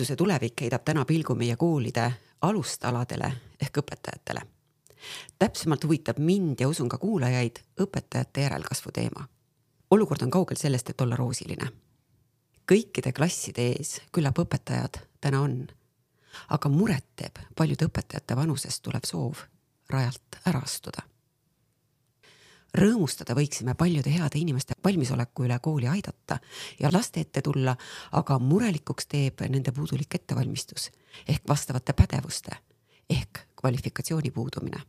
hariduse tulevik heidab täna pilgu meie koolide alustaladele ehk õpetajatele. täpsemalt huvitab mind ja usun ka kuulajaid õpetajate järelkasvu teema. olukord on kaugel sellest, et olla roosiline. kõikide klasside ees küllap õpetajad täna on, aga muret teeb paljude õpetajate vanusest tulev soov rajalt ära astuda rõõmustada võiksime paljude heade inimeste valmisoleku üle kooli aidata ja laste ette tulla, aga murelikuks teeb nende puudulik ettevalmistus ehk vastavate pädevuste ehk kvalifikatsiooni puudumine.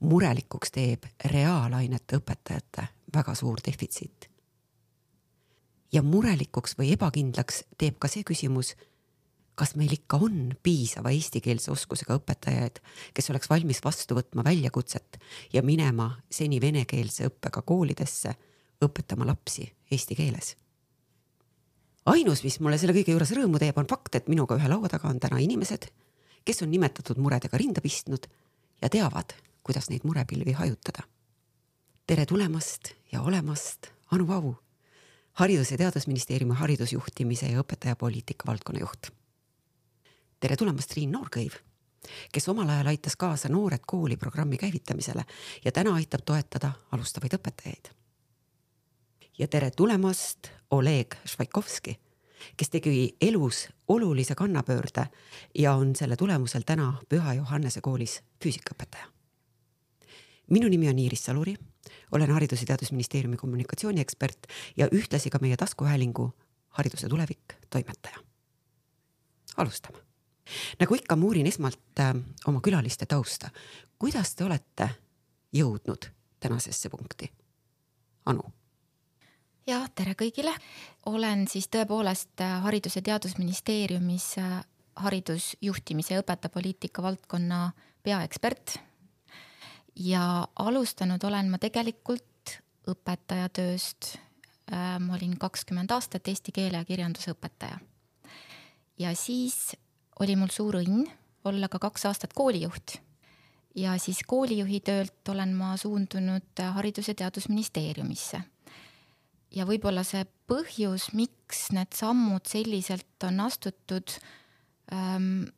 murelikuks teeb reaalainete õpetajate väga suur defitsiit. ja murelikuks või ebakindlaks teeb ka see küsimus kas meil ikka on piisava eestikeelse oskusega õpetajaid, kes oleks valmis vastu võtma väljakutset ja minema seni venekeelse õppega koolidesse õpetama lapsi eesti keeles. ainus, mis mulle selle kõige juures rõõmu teeb, on fakt, et minuga ühe laua taga on täna inimesed, kes on nimetatud muredega rinda pistnud ja teavad, kuidas neid murepilvi hajutada. tere tulemast ja olemast, Anu Vau, Haridus- ja Teadusministeeriumi haridusjuhtimise ja õpetajapoliitika valdkonna juht tere tulemast, Triin Noorkõiv, kes omal ajal aitas kaasa Noored kooli programmi käivitamisele ja täna aitab toetada alustavaid õpetajaid. ja tere tulemast, Oleg Švaikovski, kes tegi elus olulise kannapöörde ja on selle tulemusel täna Püha Johannese koolis füüsikaõpetaja. minu nimi on Iiris Saluri, olen Haridus- ja Teadusministeeriumi kommunikatsiooniekspert ja ühtlasi ka meie taskuhäälingu Hariduse tulevik toimetaja. alustame nagu ikka, ma uurin esmalt äh, oma külaliste tausta. kuidas te olete jõudnud tänasesse punkti? Anu. ja tere kõigile. olen siis tõepoolest äh, Haridus- ja Teadusministeeriumis äh, haridusjuhtimise ja õpetajapoliitika valdkonna peaekspert. ja alustanud olen ma tegelikult õpetajatööst. ma olin kakskümmend aastat eesti keele ja kirjanduse õpetaja. ja siis oli mul suur õnn olla ka kaks aastat koolijuht. ja siis koolijuhi töölt olen ma suundunud Haridus- ja Teadusministeeriumisse. ja võib-olla see põhjus, miks need sammud selliselt on astutud ähm,,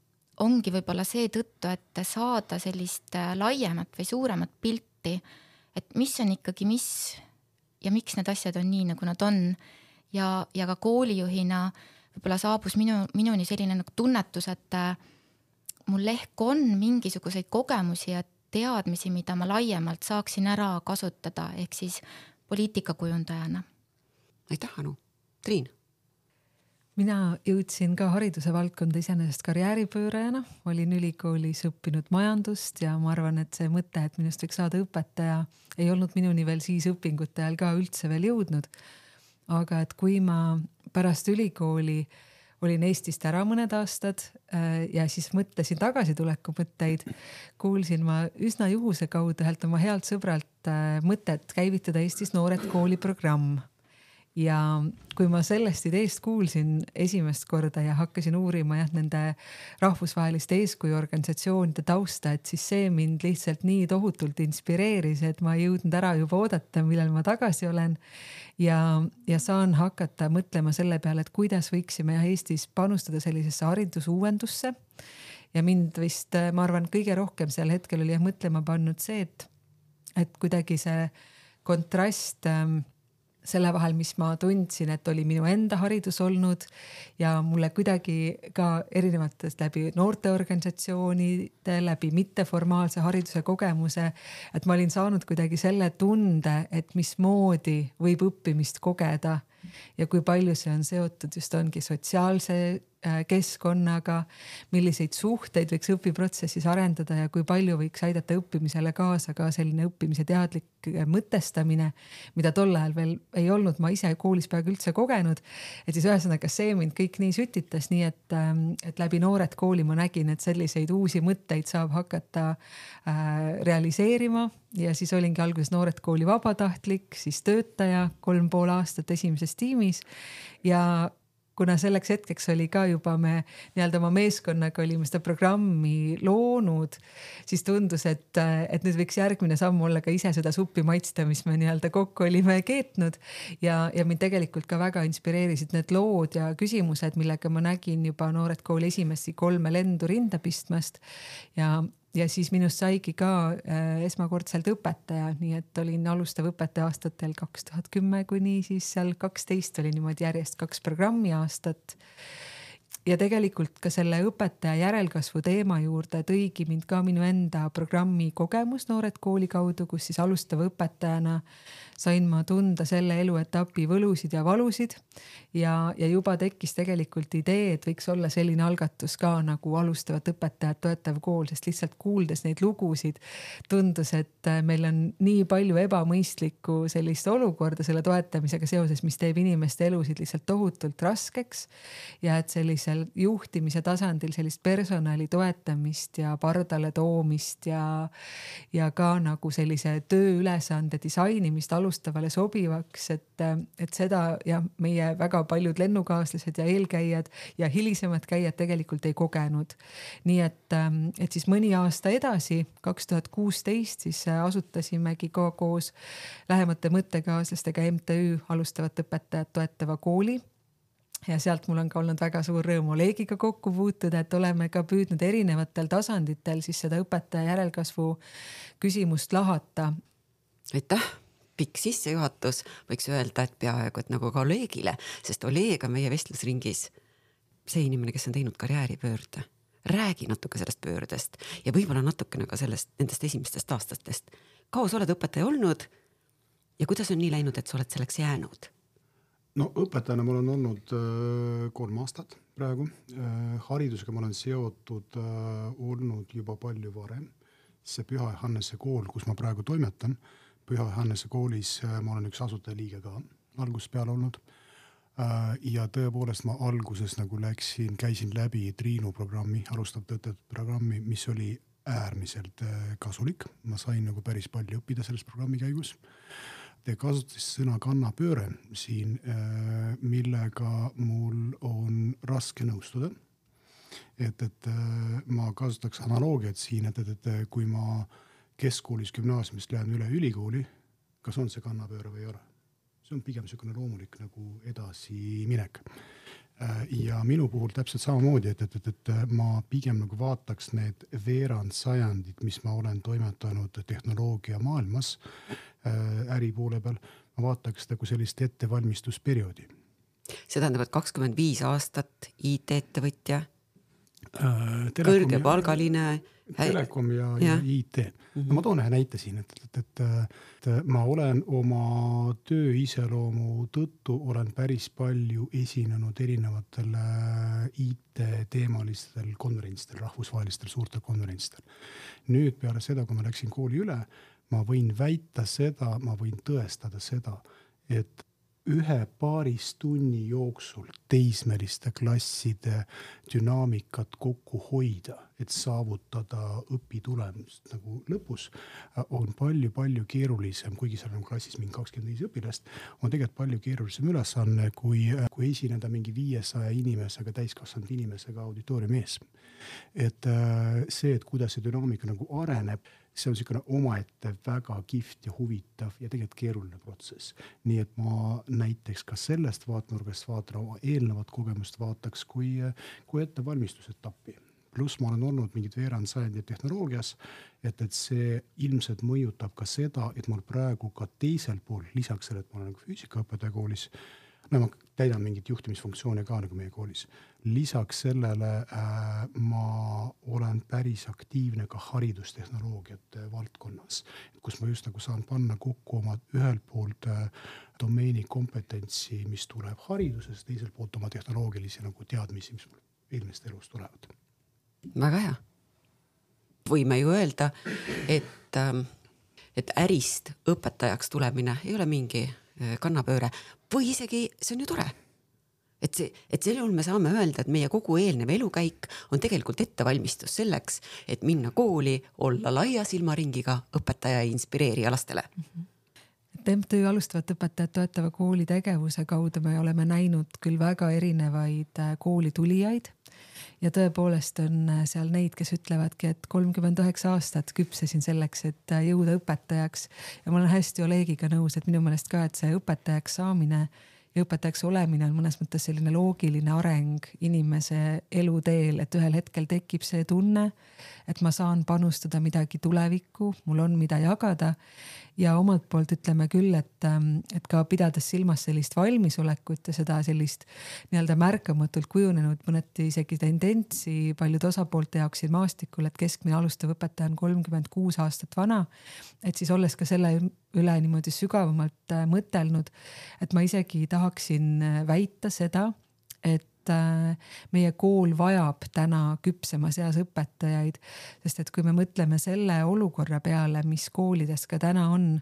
ongi võib-olla seetõttu, et saada sellist äh, laiemat või suuremat pilti, et mis on ikkagi mis ja miks need asjad on nii, nagu nad on. ja, ja ka koolijuhina äh, võib-olla saabus minu, minuni selline nagu tunnetus, et äh, mul ehk on mingisuguseid kogemusi ja teadmisi, mida ma laiemalt saaksin ära kasutada, ehk siis poliitikakujundajana. aitäh, Anu. Triin mina jõudsin ka hariduse valdkonda iseenesest karjääripöörajana, olin ülikoolis õppinud majandust ja ma arvan, et see mõte, et minust võiks saada õpetaja, ei olnud minuni veel siis õpingute ajal ka üldse veel jõudnud aga et kui ma pärast ülikooli olin Eestist ära mõned aastad äh, ja siis mõtlesin tagasituleku mõtteid, kuulsin ma üsna juhuse kaudu ühelt oma healt sõbralt äh, mõtet käivitada Eestis Noored Kooli programm ja kui ma sellest ideest kuulsin esimest korda ja hakkasin uurima jah, nende rahvusvaheliste eeskujuorganisatsioonide tausta, et siis see mind lihtsalt nii tohutult inspireeris, et ma ei jõudnud ära juba oodata, millal ma tagasi olen. ja, ja saan hakata mõtlema selle peale, et kuidas võiksime jah Eestis panustada sellisesse haridusuuendusse. ja mind vist, ma arvan, kõige rohkem sel hetkel oli jah mõtlema pannud see, et, et kuidagi see kontrast ähm, selle vahel, mis ma tundsin, et oli minu enda haridus olnud ja mulle kuidagi ka erinevatest läbi noorteorganisatsioonide, läbi mitteformaalse hariduse kogemuse, et ma olin saanud kuidagi selle tunde, et mismoodi võib õppimist kogeda ja kui palju see on seotud just ongi sotsiaalse Äh, keskkonnaga, milliseid suhteid võiks õpiprotsessis arendada ja kui palju võiks aidata õppimisele kaasa ka selline õppimise teadlik äh, mõtestamine, mida tol ajal veel ei olnud ma ise koolis peaaegu üldse kogenud. et siis ühesõnaga see mind kõik nii sütitas, nii et, ähm, et läbi Noored Kooli ma nägin, et selliseid uusi mõtteid saab hakata äh, realiseerima ja siis olingi alguses Noored Kooli vabatahtlik, siis töötaja kolm pool aastat esimeses tiimis ja kuna selleks hetkeks oli ka juba me nii-öelda oma meeskonnaga olime seda programmi loonud, siis tundus, et, et nüüd võiks järgmine samm olla ka ise seda suppi maitsta, mis me nii-öelda kokku olime keetnud. ja, ja mind tegelikult ka väga inspireerisid need lood ja küsimused, millega ma nägin juba Noored Kooli esimesi kolme lendu rinda pistmast ja ja siis minust saigi ka äh, esmakordselt õpetaja, nii et olin alustav õpetaja aastatel kaks tuhat kümme kuni siis seal kaksteist oli niimoodi järjest kaks programmi aastat ja tegelikult ka selle õpetaja järelkasvu teema juurde tõigi mind ka minu enda programmi kogemus Noored Kooli kaudu, kus siis alustava õpetajana sain ma tunda selle eluetapi võlusid ja valusid. Ja, ja juba tekkis tegelikult idee, et võiks olla selline algatus ka nagu alustavat õpetajat toetav kool, sest lihtsalt kuuldes neid lugusid tundus, et meil on nii palju ebamõistlikku sellist olukorda selle toetamisega seoses, mis teeb inimeste elusid lihtsalt tohutult raskeks. Ja et sellise sellisel juhtimise tasandil sellist personali toetamist ja pardale toomist ja, ja ka nagu sellise tööülesande disainimist alustavale sobivaks, et, et seda ja meie väga paljud lennukaaslased ja eelkäijad ja hilisemad käijad tegelikult ei kogenud. nii et, et siis mõni aasta edasi, kaks tuhat kuusteist, siis asutasimegi ka koos lähemate mõttekaaslastega MTÜ alustavat õpetajat toetava kooli ja sealt mul on ka olnud väga suur rõõm Olegiga kokku puutuda, et oleme ka püüdnud erinevatel tasanditel siis seda õpetaja järelkasvu küsimust lahata. aitäh pikk sissejuhatus, võiks öelda, et peaaegu et nagu kolleegile, sest Oleg on meie vestlusringis see inimene, kes on teinud karjääripöörde. räägi natuke sellest pöördest ja võib-olla natukene ka sellest, nendest esimestest aastatest. kaua sa oled õpetaja olnud ja kuidas on nii läinud, et sa oled selleks jäänud? No õpetajana ma olen olnud äh, kolm aastat praegu äh,. haridusega ma olen seotud äh, olnud juba palju varem. see Püha Johannese kool, kus ma praegu toimetan, Püha Johannese koolis äh, ma olen üks asutajaliige ka algusest peale olnud äh,. ja tõepoolest ma alguses nagu läksin, käisin läbi Triinu programmi, alustavate õpetajate programmi, mis oli äärmiselt äh, kasulik. ma sain nagu päris palju õppida selles programmi käigus Te kasutasite sõna kannapööre siin, äh, millega mul on raske nõustuda. et, et äh, ma kasutaks analoogiat siin, et, et, et kui ma keskkoolis, gümnaasiumist lähen üle ülikooli, kas on see kannapööre või ei ole? see on pigem niisugune loomulik nagu edasiminek ja minu puhul täpselt samamoodi, et, et, et, et ma pigem nagu vaataks need veerand sajandit, mis ma olen toimetanud tehnoloogiamaailmas äh, äri poole peal, ma vaataks nagu sellist ettevalmistusperioodi. see tähendab, et kakskümmend viis aastat IT-ettevõtja äh,, kõrgepalgaline Telekom ja, ja, ja IT. -hmm. no ma toon ühe näite siin, et, et, et, et ma olen oma töö iseloomu tõttu olen päris palju esinenud erinevatel IT-teemalistel konverentsidel, rahvusvahelistel suurtel konverentsidel. nüüd peale seda, kui ma läksin kooli üle, ma võin väita seda, ma võin tõestada seda, et ühe paaris tunni jooksul teismeliste klasside dünaamikat kokku hoida, et saavutada õpitulemust nagu lõpus, on palju-palju keerulisem, kuigi seal on klassis mingi kakskümmend viis õpilast, on tegelikult palju keerulisem ülesanne, kui, kui esineda mingi viiesaja inimesega, täiskasvanud inimesega auditooriumi ees. et äh, see, et kuidas see dünaamika nagu areneb see on niisugune omaette väga kihvt ja huvitav ja tegelikult keeruline protsess. nii et ma näiteks ka sellest vaatenurgast vaatan oma eelnevat kogemust vaataks kui, kui ettevalmistusetappi pluss ma olen olnud mingid veerand sajandit tehnoloogias, et, et see ilmselt mõjutab ka seda, et mul praegu ka teisel pool, lisaks sellele, et ma olen nagu füüsikaõpetaja koolis ma täidan mingit juhtimisfunktsiooni ka nagu meie koolis. lisaks sellele äh, ma olen päris aktiivne ka haridustehnoloogiate valdkonnas, kus ma just nagu saan panna kokku oma ühelt poolt äh, domeeni kompetentsi, mis tuleb haridusest, teiselt poolt oma tehnoloogilisi nagu teadmisi, mis mul eelmisest elust tulevad. väga hea. võime ju öelda, et, ähm, et ärist õpetajaks tulemine ei ole mingi äh, kannapööre, või isegi see on ju tore. et see, et sel juhul me saame öelda, et meie kogu eelnev elukäik on tegelikult ettevalmistus selleks, et minna kooli, olla laia silmaringiga õpetaja ja inspireerija lastele mm. -hmm et MTÜ Alustavat Õpetajat Toetava Kooli tegevuse kaudu me oleme näinud küll väga erinevaid äh, kooli tulijaid ja tõepoolest on äh, seal neid, kes ütlevadki, et kolmkümmend üheksa aastat küpsesin selleks, et äh, jõuda õpetajaks. ja ma olen hästi Olegiga nõus, et minu meelest ka, et see õpetajaks saamine ja õpetajaks olemine on mõnes mõttes selline loogiline areng inimese eluteel, et ühel hetkel tekib see tunne, et ma saan panustada midagi tulevikku, mul on, mida jagada ja omalt poolt ütleme küll, et, ähm, et ka pidades silmas sellist valmisolekut ja seda sellist nii-öelda märkamatult kujunenud mõneti isegi tendentsi paljude osapoolte jaoks siin maastikul, et keskmine alustav õpetaja on kolmkümmend kuus aastat vana. et siis olles ka selle üle niimoodi sügavamalt äh, mõtelnud, et ma isegi tahaksin äh, väita seda, et äh, meie kool vajab täna küpsemas eas õpetajaid, sest et kui me mõtleme selle olukorra peale, mis koolides ka täna on,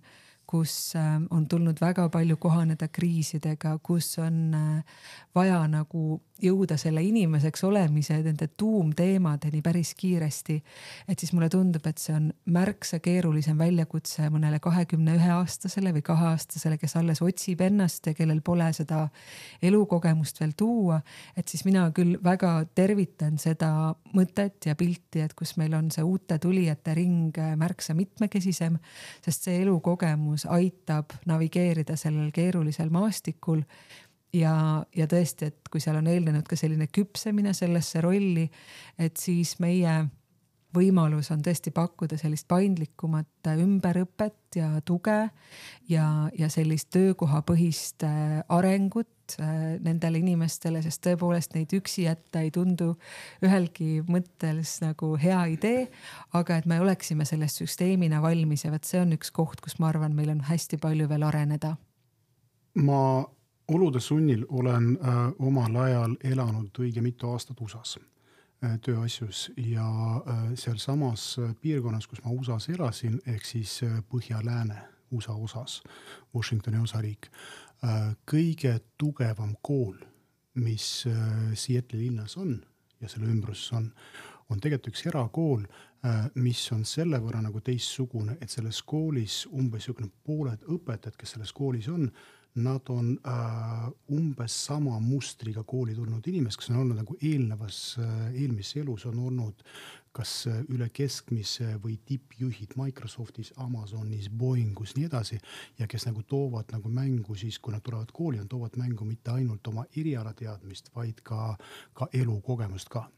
kus äh, on tulnud väga palju kohaneda kriisidega, kus on äh, vaja nagu jõuda selle inimeseks olemise, nende tuumteemadeni päris kiiresti. et siis mulle tundub, et see on märksa keerulisem väljakutse mõnele kahekümne ühe aastasele või kaheaastasele, kes alles otsib ennast ja kellel pole seda elukogemust veel tuua. et siis mina küll väga tervitan seda mõtet ja pilti, et kus meil on see uute tulijate ring märksa mitmekesisem, sest see elukogemus aitab navigeerida sellel keerulisel maastikul. Ja, ja tõesti, et kui seal on eelnenud ka selline küpsemine sellesse rolli, et siis meie võimalus on tõesti pakkuda sellist paindlikumat ümberõpet ja tuge ja, ja sellist töökohapõhist äh, arengut äh, nendele inimestele, sest tõepoolest neid üksi jätta ei tundu ühelgi mõttes nagu hea idee. aga et me oleksime sellest süsteemina valmis ja vot see on üks koht, kus ma arvan, meil on hästi palju veel areneda. ma olude sunnil olen äh, omal ajal elanud õige mitu aastat USA-s äh, tööasjus ja äh, sealsamas piirkonnas, kus ma USA-s elasin, ehk siis põhja-lääne USA osas, Washingtoni osariik. Kõige tugevam kool, mis äh, Seattle'i linnas on ja selle ümbruses on, on tegelikult üks erakool äh,, mis on selle võrra nagu teistsugune, et selles koolis umbes niisugune pooled õpetajad, kes selles koolis on nad on äh, umbes sama mustriga kooli tulnud inimesed, kes on olnud nagu eelnevas äh,, eelmises elus on olnud kas äh, üle keskmise või tippjuhid Microsoftis, Amazonis, Boeingus, nii edasi. ja kes nagu toovad nagu mängu siis, kui nad tulevad kooli, nad toovad mängu mitte ainult oma erialateadmist, vaid ka, ka elukogemust ka.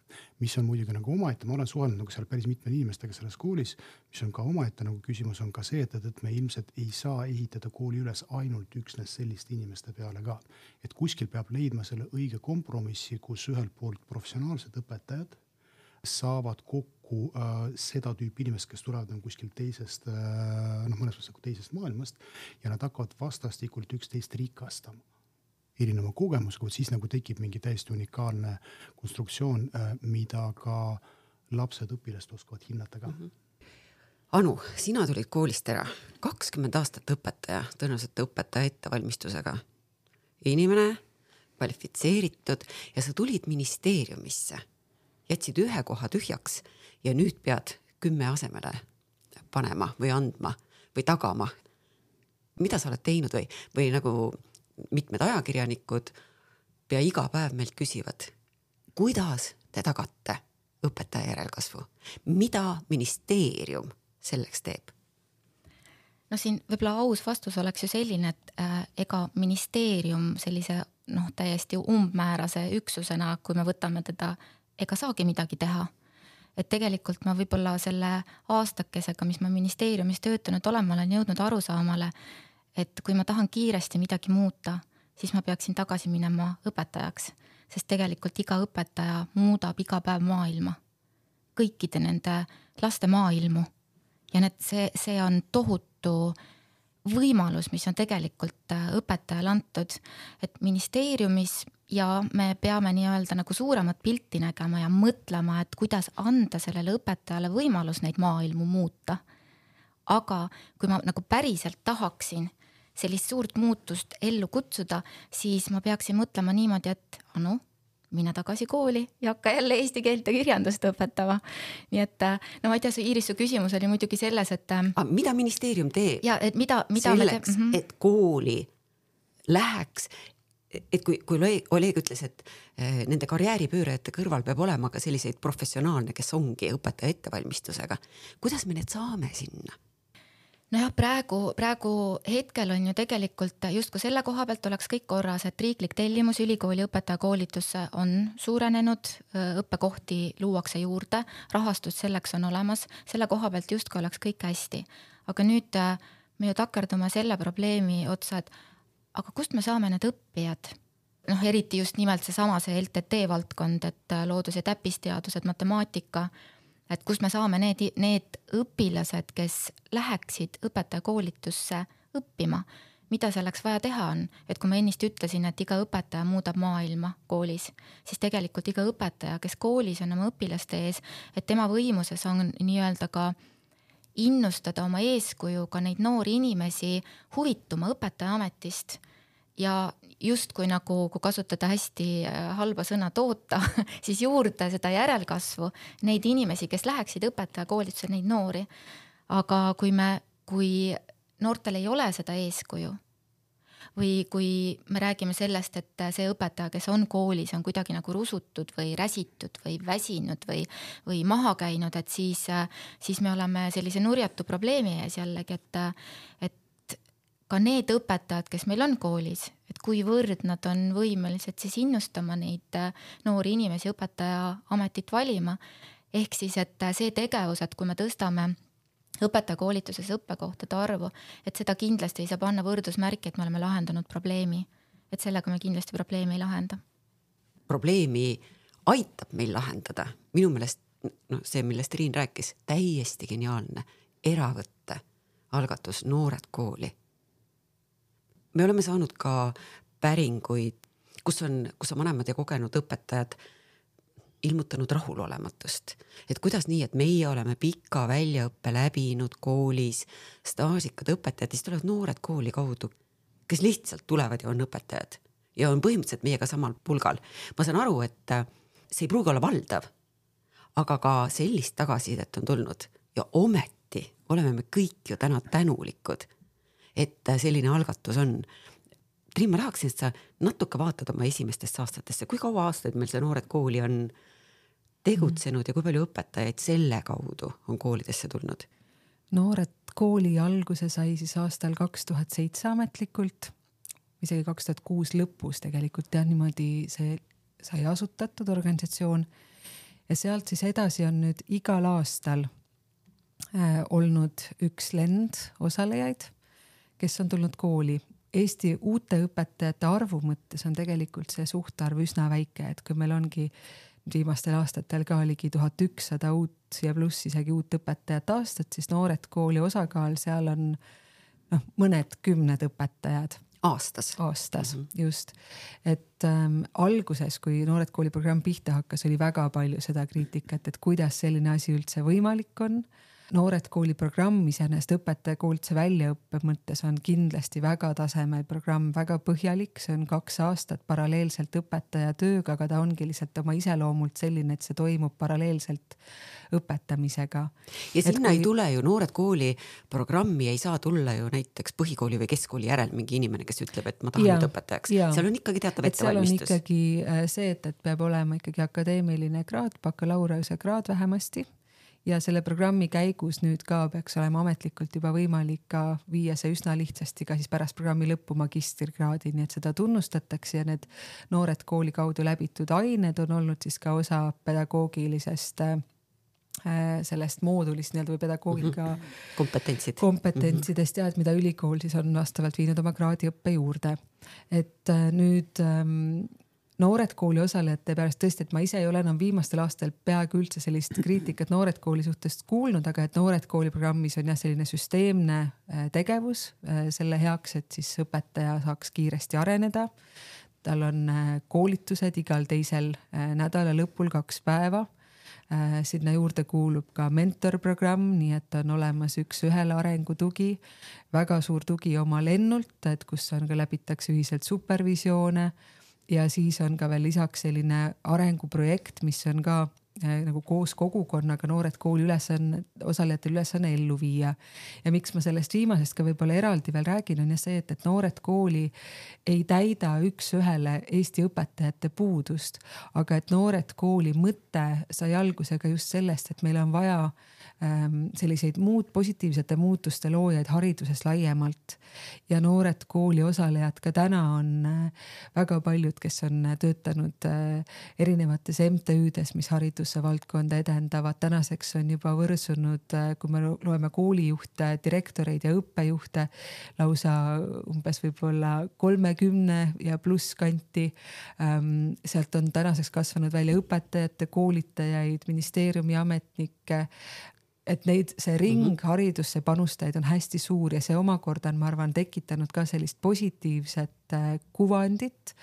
mis on muidugi nagu omaette, ma olen suhelnud nagu seal päris mitme inimestega selles koolis, mis on ka omaette nagu küsimus on ka see, et, et, et me ilmselt ei saa ehitada kooli üles ainult üksnes selliste inimeste peale ka. et kuskil peab leidma selle õige kompromissi, kus ühelt poolt professionaalsed õpetajad saavad kokku äh, seda tüüpi inimesed, kes tulevad nagu kuskilt teisest äh, noh, mõnes mõttes nagu teisest maailmast ja nad hakkavad vastastikult üksteist rikastama erineva kogemusega, vot siis nagu tekib mingi täiesti unikaalne konstruktsioon äh,, mida ka lapsed, õpilased oskavad hinnata ka mm. -hmm. Anu, sina tulid koolist ära, kakskümmend aastat õpetaja, tõenäoliselt õpetaja ettevalmistusega. inimene, kvalifitseeritud ja sa tulid ministeeriumisse jätsid ühe koha tühjaks ja nüüd pead kümme asemele panema või andma või tagama. mida sa oled teinud või, või nagu mitmed ajakirjanikud pea iga päev meilt küsivad, kuidas te tagate õpetaja järelkasvu, mida ministeerium selleks teeb? no siin võib-olla aus vastus oleks ju selline, et äh, ega ministeerium sellise noh, täiesti umbmäärase üksusena, kui me võtame teda ega saagi midagi teha. et tegelikult ma võib-olla selle aastakesega, mis ma ministeeriumis töötanud olen, ma olen jõudnud arusaamale, et kui ma tahan kiiresti midagi muuta, siis ma peaksin tagasi minema õpetajaks, sest tegelikult iga õpetaja muudab iga päev maailma, kõikide nende laste maailmu. Ja need, see, see on tohutu võimalus, mis on tegelikult õpetajale antud, et ministeeriumis ja me peame nii-öelda nagu suuremat pilti nägema ja mõtlema, et kuidas anda sellele õpetajale võimalus neid maailmu muuta. aga kui ma nagu päriselt tahaksin sellist suurt muutust ellu kutsuda, siis ma peaksin mõtlema niimoodi, et Anu, mine tagasi kooli ja hakka jälle eesti keelt ja kirjandust õpetama. nii et no ma ei tea, Iiris, su küsimus oli muidugi selles, et. mida ministeerium teeb? ja et mida, mida. selleks, mm -hmm. et kooli läheks, et kui, kui Oleg ütles, et eh, nende karjääripöörajate kõrval peab olema ka selliseid professionaalne, kes ongi õpetaja ettevalmistusega, kuidas me need saame sinna? nojah, praegu, praegu hetkel on ju tegelikult justkui selle koha pealt oleks kõik korras, et riiklik tellimus ülikooli õpetajakoolitusse on suurenenud, õppekohti luuakse juurde, rahastus selleks on olemas, selle koha pealt justkui oleks kõik hästi. aga nüüd me ju takerdume selle probleemi otsa, et aga kust me saame need õppijad? noh, eriti just nimelt seesama, see LTT valdkond, et loodus- ja täppisteadused, matemaatika. Et kust me saame need, need õpilased, kes läheksid õpetajakoolitusse õppima, mida selleks vaja teha on, et kui ma ennist ütlesin, et iga õpetaja muudab maailma koolis, siis tegelikult iga õpetaja, kes koolis on oma õpilaste ees, et tema võimuses on nii-öelda ka innustada oma eeskujuga neid noori inimesi huvituma õpetajaametist ja justkui nagu, kui kasutada hästi äh, halba sõna toota, siis juurde seda järelkasvu, neid inimesi, kes läheksid õpetajakoolitusse, neid noori. aga kui me, kui noortel ei ole seda eeskuju või kui me räägime sellest, et see õpetaja, kes on koolis, on kuidagi nagu rusutud või räsitud või väsinud või, või maha käinud, et siis, siis me oleme sellise nurjatu probleemi ees jällegi, et, et ka need õpetajad, kes meil on koolis, et kuivõrd nad on võimelised siis innustama neid noori inimesi õpetaja ametit valima. ehk siis, et see tegevus, et kui me tõstame õpetajakoolituses õppekohtade arvu, et seda kindlasti ei saa panna võrdusmärki, et me oleme lahendanud probleemi. et sellega me kindlasti probleemi ei lahenda. probleemi aitab meil lahendada, minu meelest noh, see, millest Riin rääkis, täiesti geniaalne eravõtte algatus Noored kooli me oleme saanud ka päringuid, kus on, kus on vanemad ja kogenud õpetajad ilmutanud rahulolematust, et kuidas nii, et meie oleme pika väljaõppe läbinud koolis, staažikad õpetajad, siis tulevad noored kooli kaudu, kes lihtsalt tulevad ja on õpetajad ja on põhimõtteliselt meiega samal pulgal. ma saan aru, et see ei pruugi olla valdav, aga ka sellist tagasisidet on tulnud ja ometi oleme me kõik ju täna tänulikud et selline algatus on. Triin, ma tahaksin, et sa natuke vaatad oma esimestesse aastatesse, kui kaua aastaid meil see Noored Kooli on tegutsenud ja kui palju õpetajaid selle kaudu on koolidesse tulnud? noored kooli alguse sai siis aastal kaks tuhat seitse ametlikult, isegi kaks tuhat kuus lõpus tegelikult jah, niimoodi see sai asutatud organisatsioon. ja sealt siis edasi on nüüd igal aastal äh, olnud üks lend osalejaid kes on tulnud kooli. Eesti uute õpetajate arvu mõttes on tegelikult see suhtarv üsna väike, et kui meil ongi viimastel aastatel ka ligi tuhat ükssada uut ja pluss isegi uut õpetajat aastat, siis Noored Kooli osakaal seal on noh, mõned kümned õpetajad aastas. aastas mm, -hmm. just. et ähm, alguses, kui Noored Kooli programm pihta hakkas, oli väga palju seda kriitikat, et kuidas selline asi üldse võimalik on Noored Kooli programm iseenesest õpetajakoolituse väljaõppe mõttes on kindlasti väga tasemel programm, väga põhjalik, see on kaks aastat paralleelselt õpetaja tööga, aga ta ongi lihtsalt oma iseloomult selline, et see toimub paralleelselt õpetamisega. ja sinna kui... ei tule ju Noored Kooli programmi ei saa tulla ju näiteks põhikooli või keskkooli järel mingi inimene, kes ütleb, et ma tahan nüüd õpetajaks, seal on ikkagi teatav ettevalmistus. ikkagi äh, see, et, et peab olema ikkagi akadeemiline kraad, bakalaureuse kraad vähemasti ja selle programmi käigus nüüd ka peaks olema ametlikult juba võimalik ka viia see üsna lihtsasti ka siis pärast programmi lõppu magistrikraadi, nii et seda tunnustatakse ja need noored kooli kaudu läbitud ained on olnud siis ka osa pedagoogilisest äh, sellest moodulist nii-öelda või pedagoogika mm -hmm. kompetentsid. kompetentsidest ja et mida ülikool siis on vastavalt viinud oma kraadiõppe juurde. et äh, nüüd ähm, Noored Kooli osalejate pärast tõesti, et ma ise ei ole enam viimastel aastatel peaaegu üldse sellist kriitikat Noored Kooli suhtes kuulnud, aga et Noored Kooli programmis on jah, selline süsteemne äh, tegevus äh, selle heaks, et siis õpetaja saaks kiiresti areneda. tal on äh, koolitused igal teisel nädala lõpul kaks päeva sinna juurde kuulub ka mentorprogramm, nii et on olemas üks-ühele arengutugi, väga suur tugi oma lennult, et kus on ka läbitakse ühiselt supervisioone ja siis on ka veel lisaks selline arenguprojekt, mis on ka Äh, nagu koos kogukonnaga Noored Kooli ülesanne, osalejatel ülesanne ellu viia. ja miks ma sellest viimasest ka võib-olla eraldi veel räägin, on ju see, et, et Noored Kooli ei täida üks-ühele Eesti õpetajate puudust, aga et Noored Kooli mõte sai alguse ka just sellest, et meil on vaja Ähm, selliseid muud positiivsete muutuste loojaid hariduses laiemalt. ja noored kooli osalejad ka täna on äh, väga paljud, kes on äh, töötanud äh, erinevates MTÜ-des, mis hariduse valdkonda edendavad, tänaseks on juba võrsunud, kui me loeme koolijuhte, direktoreid ja õppejuhte lausa umbes võib-olla kolmekümne ja pluss kanti. Ähm, sealt on tänaseks kasvanud välja õpetajate, koolitajaid, ministeeriumi ametnikke et neid, see ring mm -hmm. haridusse panustajaid on hästi suur ja see omakorda on, ma arvan, tekitanud ka sellist positiivset äh, kuvandit.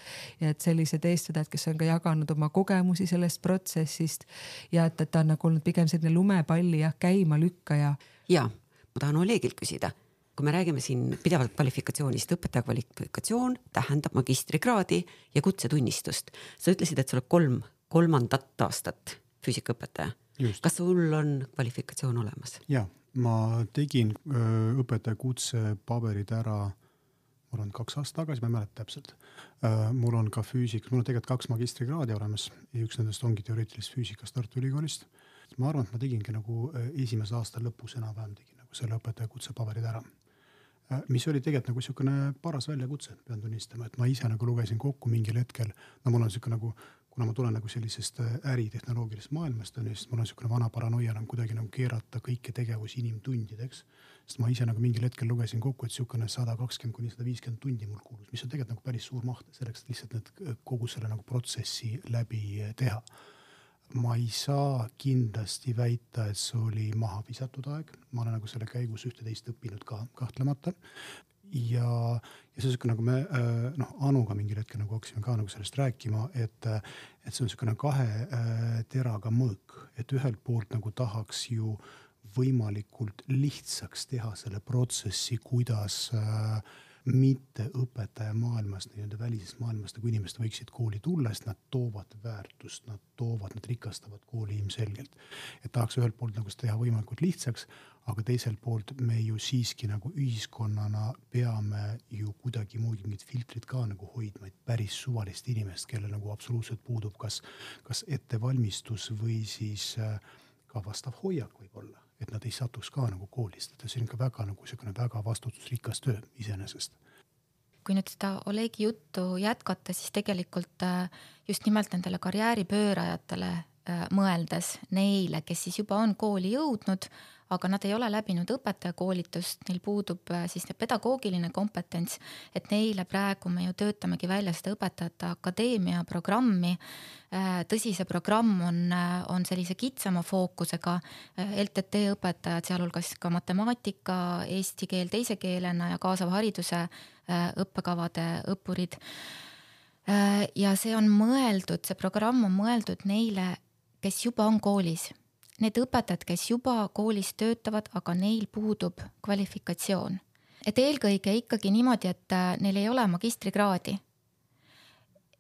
ja et sellised eestvedajad, kes on ka jaganud oma kogemusi sellest protsessist ja et, et ta on nagu olnud pigem selline lumepalli jah, käimalükkaja. ja ma tahan Olegilt küsida kui me räägime siin pidevalt kvalifikatsioonist, õpetaja kvalifikatsioon tähendab magistrikraadi ja kutsetunnistust. sa ütlesid, et sa oled kolm, kolmandat aastat füüsikaõpetaja kas sul on kvalifikatsioon olemas? ja, ma tegin õpetaja kutse paberid ära, ma arvan, kaks aastat tagasi, ma ei mäleta täpselt. mul on ka füüsika, mul on tegelikult kaks magistrikraadi olemas ja üks nendest ongi teoreetilisest füüsikast Tartu Ülikoolist. ma arvan, et ma tegingi nagu esimese aasta lõpus enam-vähem tegin nagu selle õpetaja kutse paberid ära mis oli tegelikult nagu niisugune paras väljakutse, pean tunnistama, et ma ise nagu lugesin kokku mingil hetkel, no mul on niisugune nagu kuna ma tulen nagu sellisest äh, äritehnoloogilisest maailmast on ju, siis mul on niisugune vana paranoia nagu kuidagi nagu keerata kõiki tegevusi inimtundideks. sest ma ise nagu mingil hetkel lugesin kokku, et niisugune sada kakskümmend kuni sada viiskümmend tundi mul kulus, mis on tegelikult nagu päris suur maht selleks, et lihtsalt need äh, kogu selle nagu protsessi läbi äh, teha. ma ei saa kindlasti väita, et see oli maha visatud aeg, ma olen nagu selle käigus ühte-teist õppinud ka kahtlemata ja, ja see on sihuke nagu me äh, noh, Anuga mingil hetkel nagu hakkasime ka nagu sellest rääkima, et, et see on niisugune kahe äh, teraga mõõk, et ühelt poolt nagu tahaks ju võimalikult lihtsaks teha selle protsessi, kuidas äh, mitte õpetaja maailmast, nii-öelda välisest maailmast nagu inimesed võiksid kooli tulla, sest nad toovad väärtust, nad toovad, nad rikastavad kooli ilmselgelt. et tahaks ühelt poolt nagu seda teha võimalikult lihtsaks, aga teiselt poolt me ju siiski nagu ühiskonnana peame ju kuidagimoodi mingid filtrid ka nagu hoidma, et päris suvalist inimest, kellel nagu absoluutselt puudub kas, kas ettevalmistus või siis äh, ka vastav hoiak võib-olla et nad ei satuks ka nagu koolist, et see on ikka väga nagu niisugune väga vastutusrikas töö iseenesest. kui nüüd seda Olegi juttu jätkata, siis tegelikult äh, just nimelt nendele karjääripöörajatele äh, mõeldes, neile, kes siis juba on kooli jõudnud, aga nad ei ole läbinud õpetajakoolitust, neil puudub äh, siis pedagoogiline kompetents, et neile praegu me ju töötamegi välja seda õpetajate akadeemia programmi. Äh, tõsi, see programm on, äh, on sellise kitsama fookusega, LTT õpetajad, sealhulgas ka matemaatika, eesti keel teise keelena ja kaasava hariduse õppekavade õppurid. Ja see on mõeldud, see programm on mõeldud neile, kes juba on koolis need õpetajad, kes juba koolis töötavad, aga neil puudub kvalifikatsioon. et eelkõige ikkagi niimoodi, et äh, neil ei ole magistrikraadi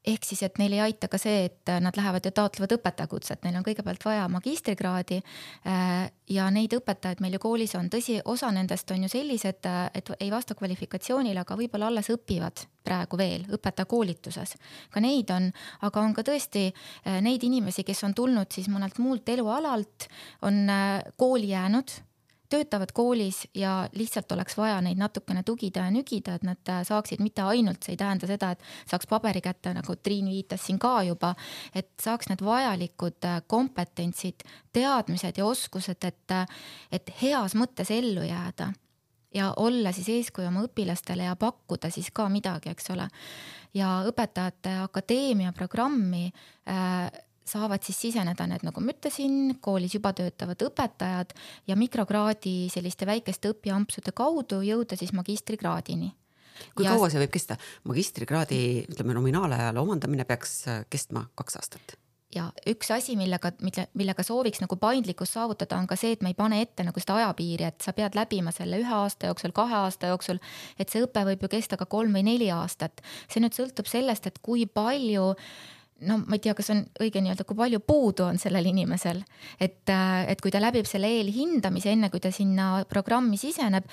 ehk siis, et neil ei aita ka see, et nad lähevad ja taotlevad õpetajakutset, neil on kõigepealt vaja magistrikraadi. Äh, ja neid õpetajaid meil ju koolis on, tõsi, osa nendest on ju sellised, et ei vasta kvalifikatsioonile, aga võib-olla alles õpivad praegu veel õpetajakoolituses. ka neid on, aga on ka tõesti äh, neid inimesi, kes on tulnud siis mõnelt muult elualalt, on äh, kooli jäänud töötavad koolis ja lihtsalt oleks vaja neid natukene tugida ja nügida, et nad äh, saaksid mitte ainult, see ei tähenda seda, et saaks paberi kätte, nagu Triin viitas siin ka juba, et saaks need vajalikud äh, kompetentsid, teadmised ja oskused, et, äh, et heas mõttes ellu jääda ja olla siis eeskuju oma õpilastele ja pakkuda siis ka midagi, eks ole. ja õpetajate akadeemia programmi äh, saavad siis siseneda need, nagu ma ütlesin, koolis juba töötavad õpetajad ja mikrokraadi selliste väikeste õpiampsude kaudu jõuda siis magistrikraadini kui ja... kaua see võib kesta? magistrikraadi, ütleme nominaalajal omandamine peaks kestma kaks aastat ja üks asi, millega, mille, millega sooviks nagu paindlikkust saavutada, on ka see, et me ei pane ette nagu seda ajapiiri, et sa pead läbima selle ühe aasta jooksul, kahe aasta jooksul, et see õpe võib ju kesta ka kolm või neli aastat. see nüüd sõltub sellest, et kui palju no ma ei tea, kas on õige nii-öelda, kui palju puudu on sellel inimesel, et, et kui ta läbib selle eelhindamise, enne kui ta sinna programmi siseneb,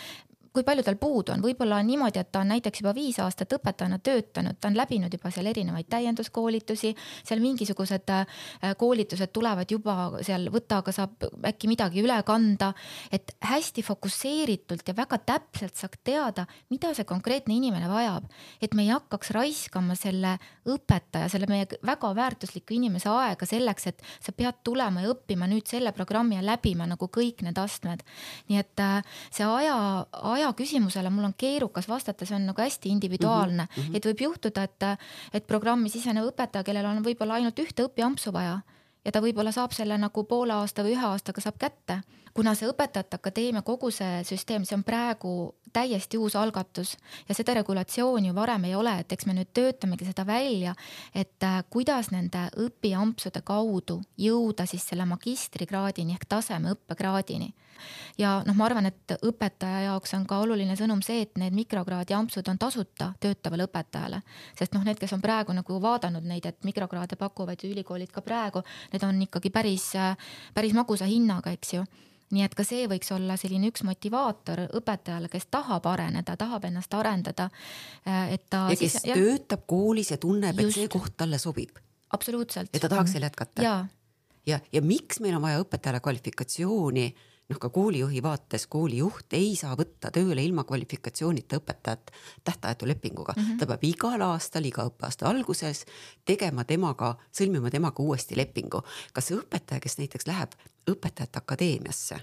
kui palju tal puudu on, võib-olla on niimoodi, et ta on näiteks juba viis aastat õpetajana töötanud, ta on läbinud juba seal erinevaid täienduskoolitusi, seal mingisugused äh, koolitused tulevad juba seal võtaga saab äkki midagi üle kanda, et hästi fokusseeritult ja väga täpselt saaks teada, mida see konkreetne inimene vajab, et me ei hakkaks raiskama selle õpetaja, selle meie väga väärtusliku inimese aega selleks, et sa pead tulema ja õppima nüüd selle programmi ja läbima nagu kõik need astmed. nii et äh, see aja, aja aja küsimusele mul on keerukas vastata, see on nagu hästi individuaalne mm, -hmm. et võib juhtuda, et, et programmi sisenev õpetaja, kellel on võib-olla ainult ühte õpiampsu vaja ja ta võib-olla saab selle nagu poole aasta või ühe aastaga saab kätte. Kuna see Õpetajate Akadeemia kogu see süsteem, see on praegu täiesti uus algatus ja seda regulatsiooni ju varem ei ole, et eks me nüüd töötamegi seda välja, et äh, kuidas nende õpiampsude kaudu jõuda siis selle magistrikraadini ehk taseme õppekraadini. Ja noh, ma arvan, et õpetaja jaoks on ka oluline sõnum see, et need mikrokraadi ampsud on tasuta töötavale õpetajale, sest noh, need, kes on praegu nagu vaadanud neid, et mikrokraade pakuvad ülikoolid ka praegu, need on ikkagi päris, päris magusa hinnaga, eks ju nii et ka see võiks olla selline üks motivaator õpetajale, kes tahab areneda, tahab ennast arendada. et ta. ja kes siis, töötab jah, koolis ja tunneb, et see koht talle sobib. absoluutselt. et ta tahaks seal jätkata. ja, ja, ja miks meil on vaja õpetajale kvalifikatsiooni noh, ka koolijuhi vaates koolijuht ei saa võtta tööle ilma kvalifikatsioonita õpetajat tähtajatu lepinguga mm. -hmm. ta peab igal aastal, iga õppeaasta alguses tegema temaga, sõlmima temaga uuesti lepingu. kas see õpetaja, kes näiteks läheb õpetajate akadeemiasse,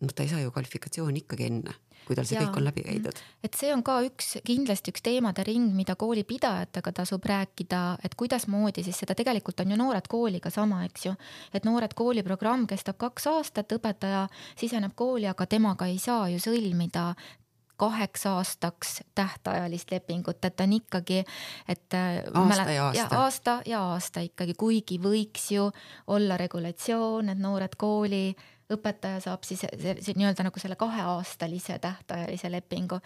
noh, ta ei saa ju kvalifikatsiooni ikkagi enne kui tal see ja. kõik on läbi käidud. et see on ka üks, kindlasti üks teemade ring, mida koolipidajatega tasub rääkida, et kuidasmoodi siis seda tegelikult on ju Noored Kooliga sama, eks ju. et Noored Kooli programm kestab kaks aastat, õpetaja siseneb kooli, aga temaga ei saa ju sõlmida kaheks aastaks tähtajalist lepingut, et ta on ikkagi, et. Äh, aasta ja aasta. aasta ja aasta ikkagi, kuigi võiks ju olla regulatsioon, et noored kooli õpetaja saab siis nii-öelda nagu selle kaheaastalise tähtajalise lepingu.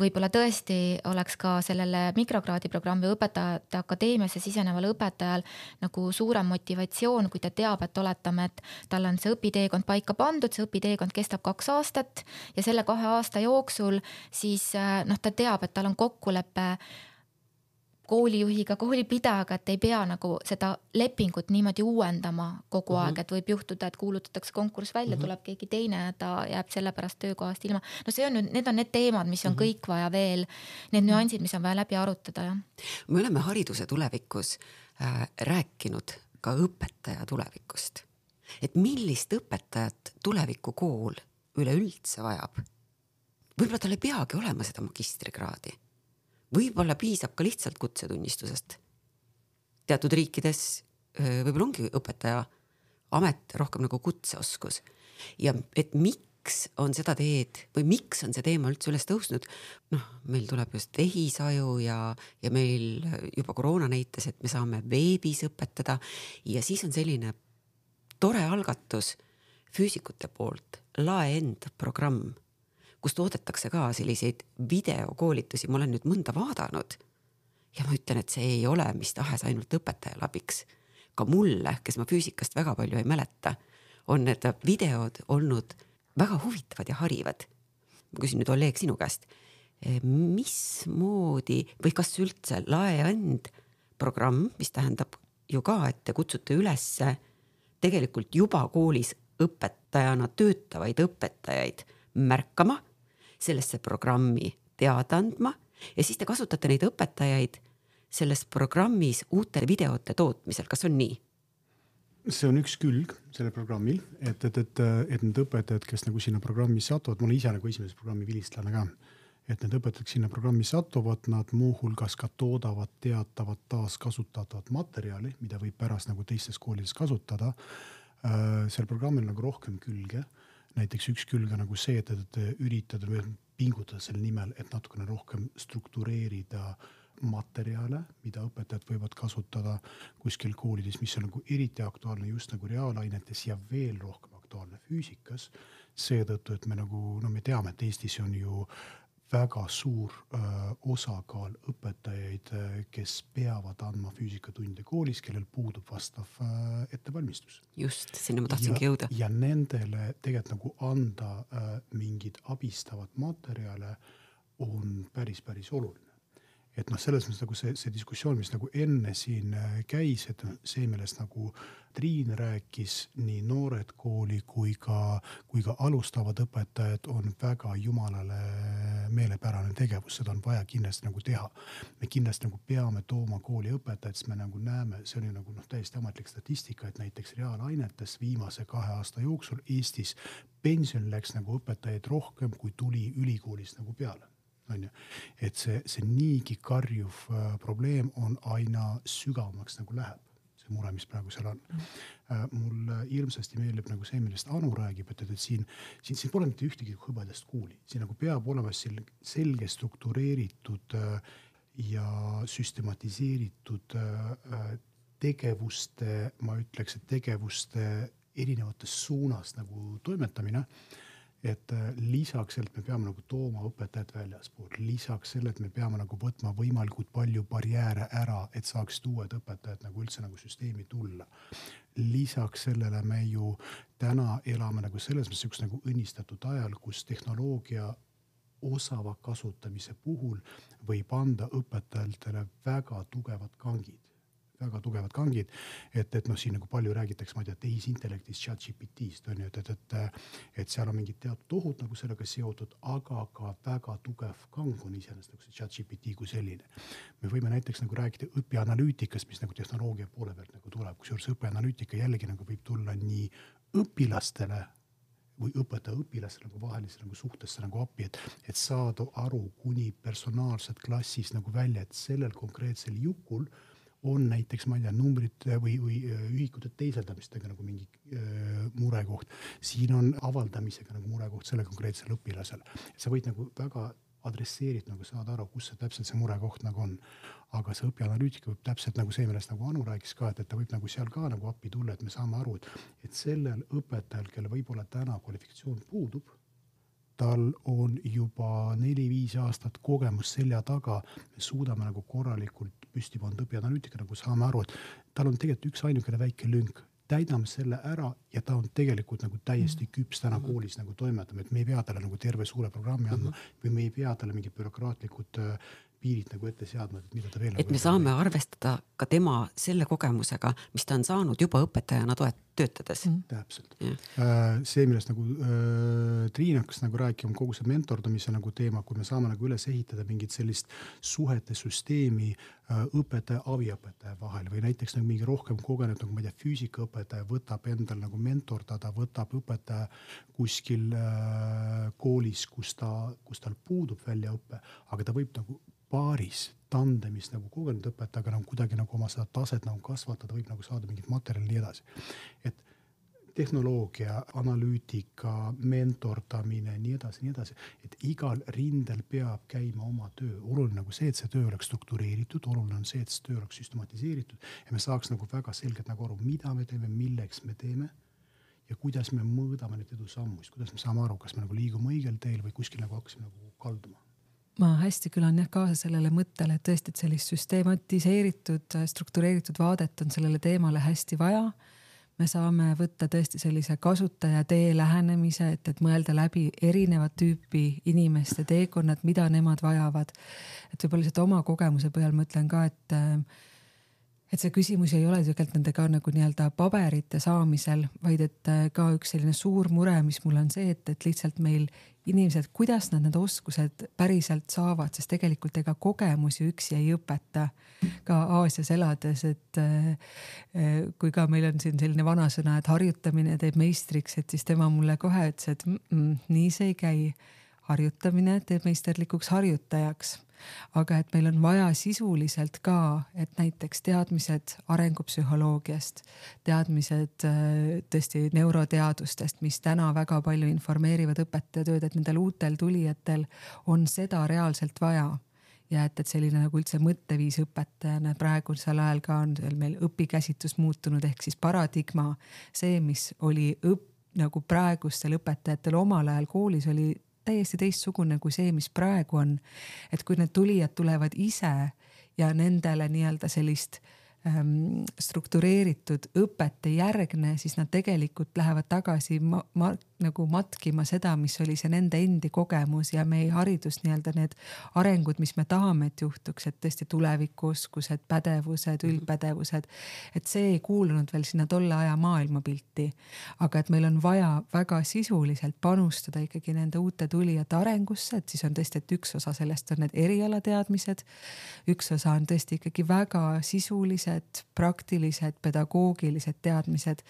võib-olla tõesti oleks ka sellele mikrokraadi programmi õpetajate akadeemiasse siseneval õpetajal nagu suurem motivatsioon, kui ta teab, et oletame, et tal on see õpiteekond paika pandud, see õpiteekond kestab kaks aastat ja selle kahe aasta jooksul siis noh, ta teab, et tal on kokkulepe koolijuhiga, koolipidajaga, et ei pea nagu seda lepingut niimoodi uuendama kogu mm -hmm. aeg, et võib juhtuda, et kuulutatakse konkurss välja mm, -hmm. tuleb keegi teine ja ta jääb sellepärast töökohast ilma. no see on nüüd, need on need teemad, mis on mm -hmm. kõik vaja veel, need nüansid, mis on vaja läbi arutada, jah. me oleme hariduse tulevikus äh, rääkinud ka õpetaja tulevikust. et millist õpetajat tulevikukool üleüldse vajab? võib-olla tal ei peagi olema seda magistrikraadi võib-olla piisab ka lihtsalt kutsetunnistusest. teatud riikides võib-olla ongi õpetaja amet rohkem nagu kutseoskus. Ja et miks on seda teed või miks on see teema üldse üles tõusnud, noh, meil tuleb just tehisaju ja, ja meil juba koroona näitas, et me saame veebis õpetada. Ja siis on selline tore algatus füüsikute poolt, Laeend programm kus toodetakse ka selliseid videokoolitusi, ma olen nüüd mõnda vaadanud. ja ma ütlen, et see ei ole mis tahes ainult õpetajale abiks. ka mulle, kes ma füüsikast väga palju ei mäleta, on need videod olnud väga huvitavad ja harivad. ma küsin nüüd Oleg sinu käest, mismoodi või kas üldse laeand programm, mis tähendab ju ka, et te kutsute ülesse tegelikult juba koolis õpetajana töötavaid õpetajaid märkama sellesse programmi teada andma ja siis te kasutate neid õpetajaid selles programmis uute videote tootmisel, kas on nii? see on üks külg sellel programmil, et, et, et, et need õpetajad, kes nagu sinna programmi satuvad, ma olen ise nagu esimese programmi vilistlane ka, et need õpetajad, kes sinna programmi satuvad, nad muuhulgas ka toodavad teatavat taaskasutatavat materjali, mida võib pärast nagu teistes koolides kasutada. Äh, sel programmil nagu rohkem külge näiteks üks külg on nagu see, et, et üritada pingutada selle nimel, et natukene rohkem struktureerida materjale, mida õpetajad võivad kasutada kuskil koolides, mis on nagu eriti aktuaalne just nagu reaalainetes ja veel rohkem aktuaalne füüsikas. seetõttu, et me nagu, no me teame, et Eestis on ju väga suur osakaal õpetajaid, kes peavad andma füüsikatunde koolis, kellel puudub vastav ettevalmistus. just, sinna ma tahtsingi jõuda. ja nendele tegelikult nagu anda mingeid abistavad materjale on päris, päris oluline et noh, selles mõttes nagu see, see diskussioon, mis nagu enne siin äh, käis, et noh, see, millest nagu Triin rääkis, nii noored kooli kui ka, kui ka alustavad õpetajad on väga jumalale meelepärane tegevus, seda on vaja kindlasti nagu teha. me kindlasti nagu peame tooma kooli õpetajad, sest me nagu näeme, see ju nagu noh, täiesti ametlik statistika, et näiteks reaalainetes viimase kahe aasta jooksul Eestis pension läks nagu õpetajaid rohkem, kui tuli ülikoolist nagu peale on ju. et see, see niigi karjuv äh, probleem on aina sügavamaks nagu läheb, see mure, mis praegu seal on äh,. mulle hirmsasti meeldib nagu see, millest Anu räägib, et, et, et siin, siin, siin pole mitte ühtegi hõbedast kuuli, siin nagu peab olema selge, selge struktureeritud äh, ja süstematiseeritud äh, äh, tegevuste, ma ütleks, et tegevuste erinevates suunas nagu toimetamine et äh, lisaks sellele, et me peame nagu tooma õpetajad väljaspool, lisaks sellele, et me peame nagu võtma võimalikult palju barjääre ära, et saaksid uued õpetajad nagu üldse nagu süsteemi tulla. lisaks sellele me ju täna elame nagu selles mõttes sihukest nagu õnnistatud ajal, kus tehnoloogia osava kasutamise puhul võib anda õpetajatele väga tugevad kangid väga tugevad kangid. et, et noh, siin nagu palju räägitakse, ma ei tea, tehisintellektist, chat GPT-st on ju, et, et, et, et seal on mingid teatud ohud nagu sellega seotud, aga ka väga tugev kang on iseenesest nagu see chat GPT kui selline. me võime näiteks nagu rääkida õpianalüütikast, mis nagu tehnoloogia poole pealt nagu tuleb, kusjuures õpianalüütika jällegi nagu võib tulla nii õpilastele või õpetaja õpilastele nagu vahelisse nagu suhtesse nagu appi, et, et saada aru kuni personaalselt klassis nagu välja, et sellel konkreetsel jukul äh, on näiteks, ma ei tea, numbrite või, või äh, ühikute teiseldamistega nagu mingi äh, murekoht. siin on avaldamisega nagu murekoht sellele konkreetsele õpilasele. sa võid nagu väga adresseeritult nagu saada aru, kus see täpselt see murekoht nagu on. aga see õpianalüütika võib täpselt nagu see, millest nagu Anu rääkis ka, et, et ta võib nagu seal ka nagu appi tulla, et me saame aru, et, et sellel õpetajal, kellel võib-olla täna kvalifikatsioon puudub tal on juba neli-viis aastat kogemust selja taga, me suudame nagu korralikult püsti pannud õpianalüütika, nagu saame aru, et tal on tegelikult üks ainukene väike lünk, täidame selle ära ja ta on tegelikult nagu täiesti mhm. küps täna koolis nagu toimetama, et me ei pea talle nagu terve suure programmi andma mhm. või me ei pea talle mingid bürokraatlikud äh, piirid nagu ette seadma, et mida ta veel. et nagu me saame või. arvestada ka tema selle kogemusega, mis ta on saanud juba õpetajana toet-, töötades mm.. täpselt. Äh, see, millest nagu äh, Triin hakkas nagu rääkima, kogu see mentordamise nagu teema, kui me saame nagu üles ehitada mingit sellist suhete süsteemi äh, õpetaja, abiõpetaja vahel või näiteks nagu mingi rohkem kogenud nagu ma ei tea, füüsikaõpetaja võtab endal nagu mentordada, võtab õpetaja kuskil koolis, kus ta, kus tal puudub väljaõpe, aga ta võib nagu paaris tandemis nagu kogenud õpetajaga nagu kuidagi nagu oma seda taset nagu kasvatada, võib nagu saada mingit materjali ja nii edasi. et tehnoloogia, analüütika, mentordamine, nii edasi, nii edasi, et igal rindel peab käima oma töö. oluline nagu see, et see töö oleks struktureeritud, oluline on see, et see töö oleks süstematiseeritud. Ja me saaks nagu väga selgelt nagu aru, mida me teeme, milleks me teeme ja kuidas me mõõdame neid edusammusid, kuidas me saame aru, kas me nagu liigume õigel teel või kuskil nagu hakkasime nagu kalduma ma hästi kõlan jah kaasa sellele mõttele, et tõesti, et sellist süstematiseeritud, struktureeritud vaadet on sellele teemale hästi vaja. me saame võtta tõesti sellise kasutaja tee lähenemise, et, et mõelda läbi erinevat tüüpi inimeste teekonnad, mida nemad vajavad. et võib-olla lihtsalt oma kogemuse põhjal ma ütlen ka, et et see küsimus ei ole tegelikult nendega nagu nii-öelda paberite saamisel, vaid et ka üks selline suur mure, mis mul on see, et, et lihtsalt meil inimesed, kuidas nad need oskused päriselt saavad, sest tegelikult ega kogemusi üksi ei õpeta. ka Aasias elades, et äh, kui ka meil on siin selline vanasõna, et harjutamine teeb meistriks, et siis tema mulle kohe ütles, et mm -mm, nii see ei käi. harjutamine teeb meisterlikuks harjutajaks aga et meil on vaja sisuliselt ka, et näiteks teadmised arengupsühholoogiast, teadmised äh, tõesti neuroteadustest, mis täna väga palju informeerivad õpetajatööd, et nendel uutel tulijatel on seda reaalselt vaja. Ja et, et selline nagu üldse mõtteviis õpetajana praegusel ajal ka on meil õpikäsitlus muutunud, ehk siis paradigma, see, mis oli õpp, nagu praegustel õpetajatel omal ajal koolis oli täiesti teistsugune kui see, mis praegu on. et kui need tulijad tulevad ise ja nendele nii-öelda sellist äh, struktureeritud õpet ei järgne, siis nad tegelikult lähevad tagasi ma, ma, nagu matkima seda, mis oli see nende endi kogemus ja meie haridus nii-öelda need arengud, mis me tahame, et juhtuks, et tõesti tulevikuoskused, pädevused, üldpädevused, et see ei kuulunud veel sinna tolle aja maailmapilti. aga et meil on vaja väga sisuliselt panustada ikkagi nende uute tulijate arengusse, et siis on tõesti, et üks osa sellest on need erialateadmised, üks osa on tõesti ikkagi väga sisulised teadmised, praktilised, pedagoogilised teadmised.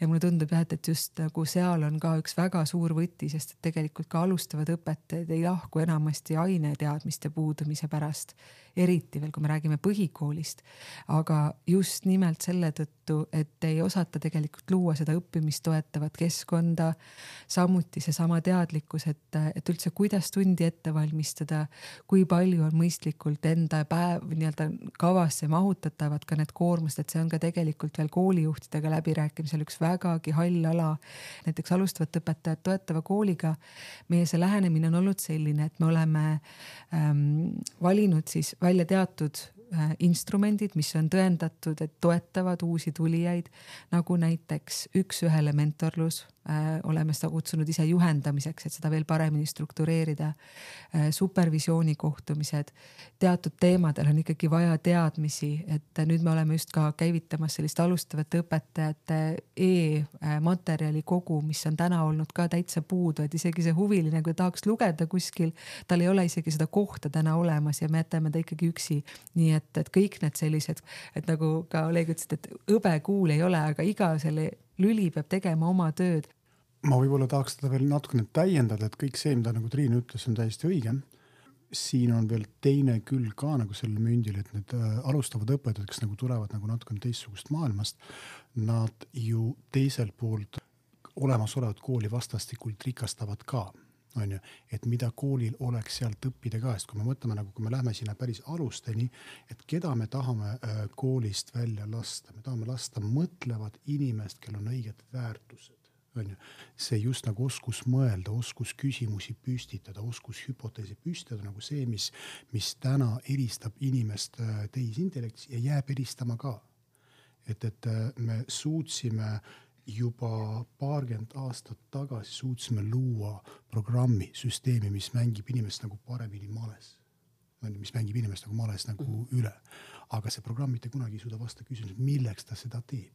ja mulle tundub jah, et, et just nagu seal on ka üks väga suur võti, sest et tegelikult ka alustavad õpetajad ei lahku enamasti aineteadmiste puudumise pärast eriti veel, kui me räägime põhikoolist. aga just nimelt selle tõttu, et ei osata tegelikult luua seda õppimist toetavat keskkonda. samuti seesama teadlikkus, et, et üldse, kuidas tundi ette valmistada, kui palju on mõistlikult enda päev nii-öelda kavasse mahutatavad ka need koormused, et see on ka tegelikult veel koolijuhtidega läbirääkimisel üks vägagi hall ala. näiteks alustavat õpetajat toetava kooliga meie see lähenemine on olnud selline, et me oleme ähm, valinud siis välja teatud äh, instrumendid, mis on tõendatud, et toetavad uusi tulijaid, nagu näiteks üks-ühele mentorlus oleme seda kutsunud ise juhendamiseks, et seda veel paremini struktureerida. Äh, supervisiooni kohtumised, teatud teemadel on ikkagi vaja teadmisi, et nüüd me oleme just ka käivitamas sellist alustavate õpetajate e-materjali kogu, mis on täna olnud ka täitsa puudu, et isegi see huviline, kui tahaks lugeda kuskil, tal ei ole isegi seda kohta täna olemas ja me jätame ta ikkagi üksi. nii et, et kõik need sellised, et nagu ka Oleg ütles, et hõbekuul ei ole, aga iga selle lüli peab tegema oma tööd. Ma võib-olla tahaks seda veel natukene täiendada, et kõik see, mida nagu Triin ütles, on täiesti õige. siin on veel teine külg ka nagu sellel mündil, et need äh, alustavad õpetajad, kes nagu tulevad nagu natukene teistsugust maailmast, nad ju teiselt poolt olemasolevat kooli vastastikult rikastavad ka on ju, et mida koolil oleks sealt õppida ka, sest kui me mõtleme nagu, kui me läheme sinna päris alusteni, et keda me tahame äh, koolist välja lasta, me tahame lasta mõtlevat inimest, kellel on õiged väärtused on ju, see just nagu oskus mõelda, oskus küsimusi püstitada, oskus hüpoteese püstitada nagu see, mis, mis täna eristab inimest äh, tehisintellektis ja jääb eristama ka. et, et äh, me suutsime juba paarkümmend aastat tagasi suutsime luua programmi, süsteemi, mis mängib inimest nagu paremini males. mis mängib inimest nagu males nagu -hmm. üle. aga see programm mitte kunagi ei suuda vastata küsimusele, milleks ta seda teeb.